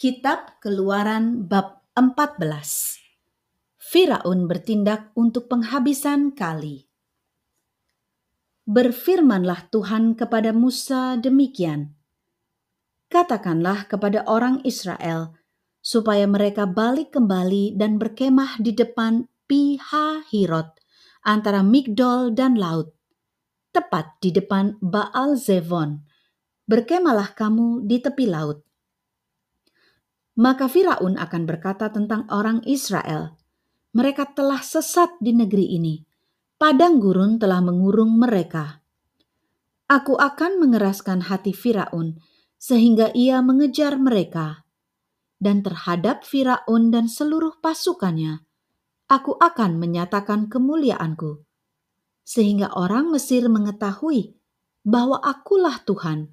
Kitab Keluaran bab 14 Firaun bertindak untuk penghabisan kali. Berfirmanlah Tuhan kepada Musa demikian. Katakanlah kepada orang Israel, supaya mereka balik kembali dan berkemah di depan Piha Hirot, antara Migdol dan laut, tepat di depan Baal Zevon. Berkemalah kamu di tepi laut. Maka Firaun akan berkata tentang orang Israel, mereka telah sesat di negeri ini. Padang gurun telah mengurung mereka. Aku akan mengeraskan hati Firaun sehingga ia mengejar mereka. Dan terhadap Firaun dan seluruh pasukannya, aku akan menyatakan kemuliaanku. Sehingga orang Mesir mengetahui bahwa akulah Tuhan.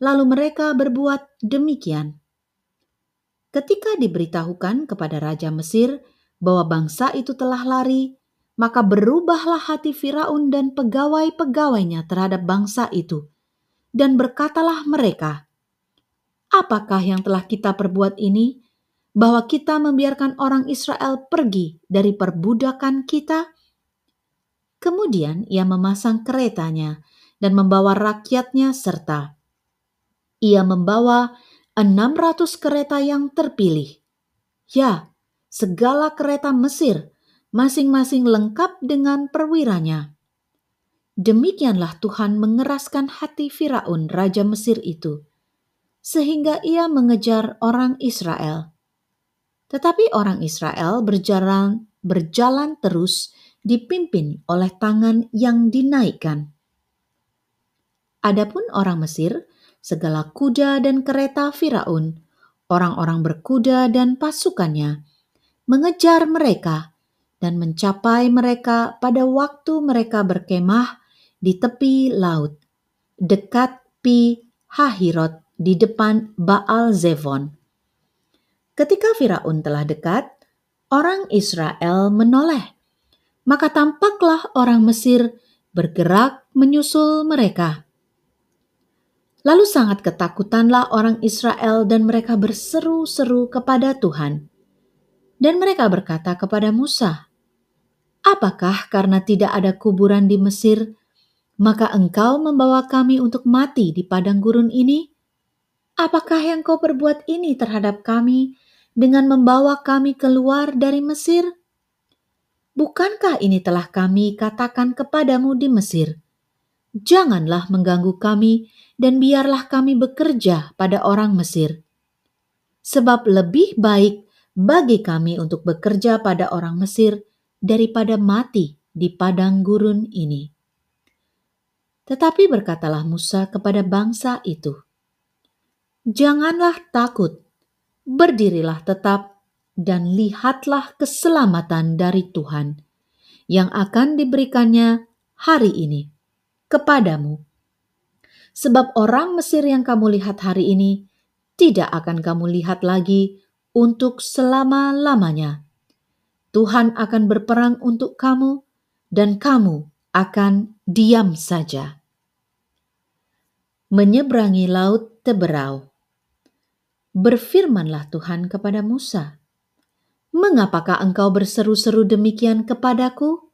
Lalu mereka berbuat demikian. Ketika diberitahukan kepada Raja Mesir bahwa bangsa itu telah lari, maka berubahlah hati Firaun dan pegawai-pegawainya terhadap bangsa itu. Dan berkatalah mereka, Apakah yang telah kita perbuat ini, bahwa kita membiarkan orang Israel pergi dari perbudakan kita? Kemudian ia memasang keretanya dan membawa rakyatnya serta ia membawa 600 kereta yang terpilih. Ya, segala kereta Mesir, masing-masing lengkap dengan perwiranya. Demikianlah Tuhan mengeraskan hati Firaun, raja Mesir itu, sehingga ia mengejar orang Israel. Tetapi orang Israel berjalan berjalan terus dipimpin oleh tangan yang dinaikkan. Adapun orang Mesir, segala kuda dan kereta Firaun, orang-orang berkuda dan pasukannya, mengejar mereka dan mencapai mereka pada waktu mereka berkemah di tepi laut, dekat Pi Hahirot di depan Baal Zevon. Ketika Firaun telah dekat, orang Israel menoleh maka tampaklah orang Mesir bergerak menyusul mereka. Lalu sangat ketakutanlah orang Israel dan mereka berseru-seru kepada Tuhan. Dan mereka berkata kepada Musa, Apakah karena tidak ada kuburan di Mesir, maka engkau membawa kami untuk mati di padang gurun ini? Apakah yang kau perbuat ini terhadap kami dengan membawa kami keluar dari Mesir?' Bukankah ini telah kami katakan kepadamu di Mesir? Janganlah mengganggu kami, dan biarlah kami bekerja pada orang Mesir. Sebab lebih baik bagi kami untuk bekerja pada orang Mesir daripada mati di padang gurun ini. Tetapi berkatalah Musa kepada bangsa itu, "Janganlah takut, berdirilah tetap dan lihatlah keselamatan dari Tuhan yang akan diberikannya hari ini kepadamu. Sebab orang Mesir yang kamu lihat hari ini tidak akan kamu lihat lagi untuk selama-lamanya. Tuhan akan berperang untuk kamu dan kamu akan diam saja. Menyeberangi laut Teberau. Berfirmanlah Tuhan kepada Musa, Mengapakah engkau berseru-seru demikian kepadaku?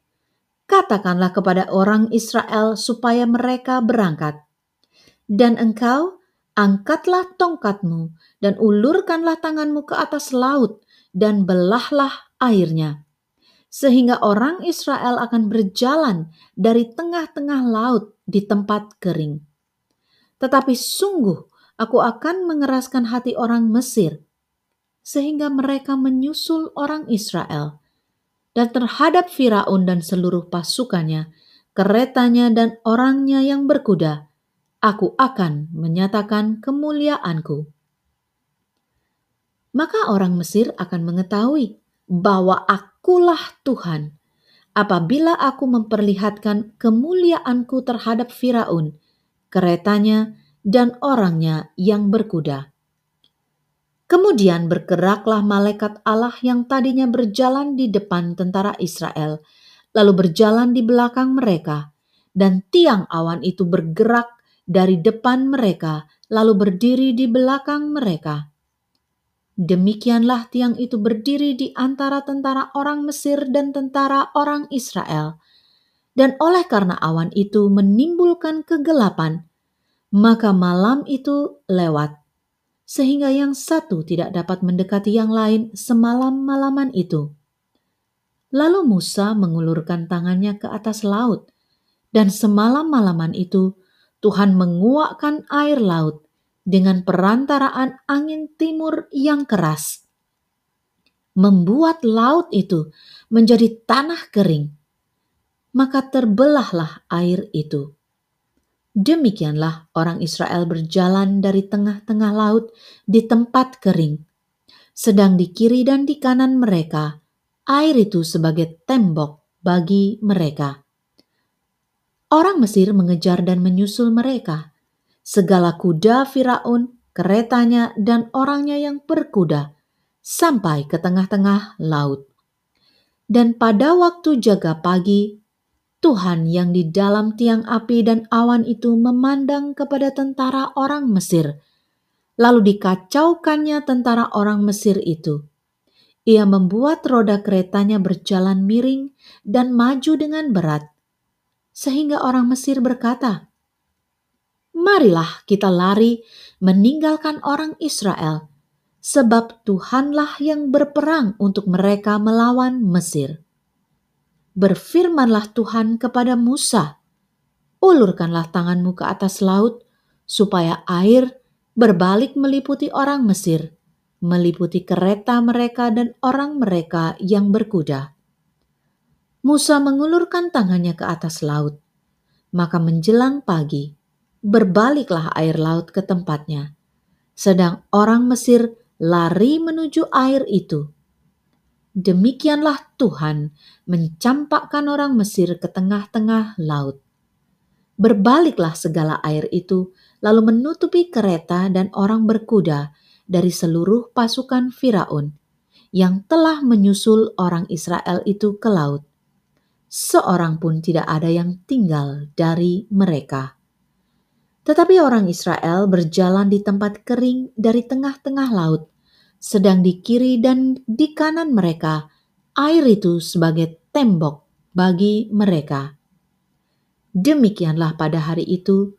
Katakanlah kepada orang Israel supaya mereka berangkat. Dan engkau angkatlah tongkatmu dan ulurkanlah tanganmu ke atas laut dan belahlah airnya. Sehingga orang Israel akan berjalan dari tengah-tengah laut di tempat kering. Tetapi sungguh aku akan mengeraskan hati orang Mesir sehingga mereka menyusul orang Israel. Dan terhadap Firaun dan seluruh pasukannya, keretanya dan orangnya yang berkuda, aku akan menyatakan kemuliaanku. Maka orang Mesir akan mengetahui bahwa akulah Tuhan apabila aku memperlihatkan kemuliaanku terhadap Firaun, keretanya, dan orangnya yang berkuda. Kemudian bergeraklah malaikat Allah yang tadinya berjalan di depan tentara Israel, lalu berjalan di belakang mereka, dan tiang awan itu bergerak dari depan mereka, lalu berdiri di belakang mereka. Demikianlah tiang itu berdiri di antara tentara orang Mesir dan tentara orang Israel. Dan oleh karena awan itu menimbulkan kegelapan, maka malam itu lewat, sehingga yang satu tidak dapat mendekati yang lain semalam-malaman itu. Lalu Musa mengulurkan tangannya ke atas laut, dan semalam-malaman itu Tuhan menguakkan air laut dengan perantaraan angin timur yang keras, membuat laut itu menjadi tanah kering, maka terbelahlah air itu. Demikianlah orang Israel berjalan dari tengah-tengah laut di tempat kering, sedang di kiri dan di kanan mereka air itu sebagai tembok bagi mereka. Orang Mesir mengejar dan menyusul mereka segala kuda Firaun, keretanya, dan orangnya yang berkuda sampai ke tengah-tengah laut. Dan pada waktu jaga pagi, Tuhan yang di dalam tiang api dan awan itu memandang kepada tentara orang Mesir, lalu dikacaukannya tentara orang Mesir itu. Ia membuat roda keretanya berjalan miring dan maju dengan berat, sehingga orang Mesir berkata, marilah kita lari meninggalkan orang Israel, sebab Tuhanlah yang berperang untuk mereka melawan Mesir. Berfirmanlah Tuhan kepada Musa, ulurkanlah tanganmu ke atas laut, supaya air berbalik meliputi orang Mesir, meliputi kereta mereka dan orang mereka yang berkuda. Musa mengulurkan tangannya ke atas laut, maka menjelang pagi, berbaliklah air laut ke tempatnya. Sedang orang Mesir lari menuju air itu. Demikianlah Tuhan mencampakkan orang Mesir ke tengah-tengah laut. Berbaliklah segala air itu, lalu menutupi kereta dan orang berkuda dari seluruh pasukan Firaun yang telah menyusul orang Israel itu ke laut. Seorang pun tidak ada yang tinggal dari mereka. Tetapi orang Israel berjalan di tempat kering dari tengah-tengah laut, sedang di kiri dan di kanan mereka air itu sebagai tembok bagi mereka. Demikianlah pada hari itu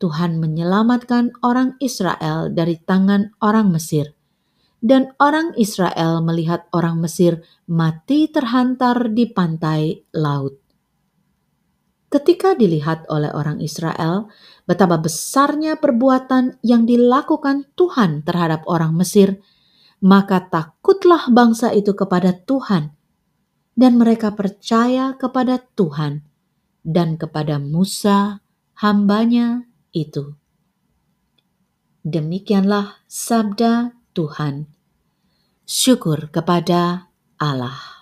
Tuhan menyelamatkan orang Israel dari tangan orang Mesir. Dan orang Israel melihat orang Mesir mati terhantar di pantai laut. Ketika dilihat oleh orang Israel, betapa besarnya perbuatan yang dilakukan Tuhan terhadap orang Mesir, maka takutlah bangsa itu kepada Tuhan, dan mereka percaya kepada Tuhan dan kepada Musa, hambanya itu. Demikianlah sabda Tuhan. Syukur kepada Allah.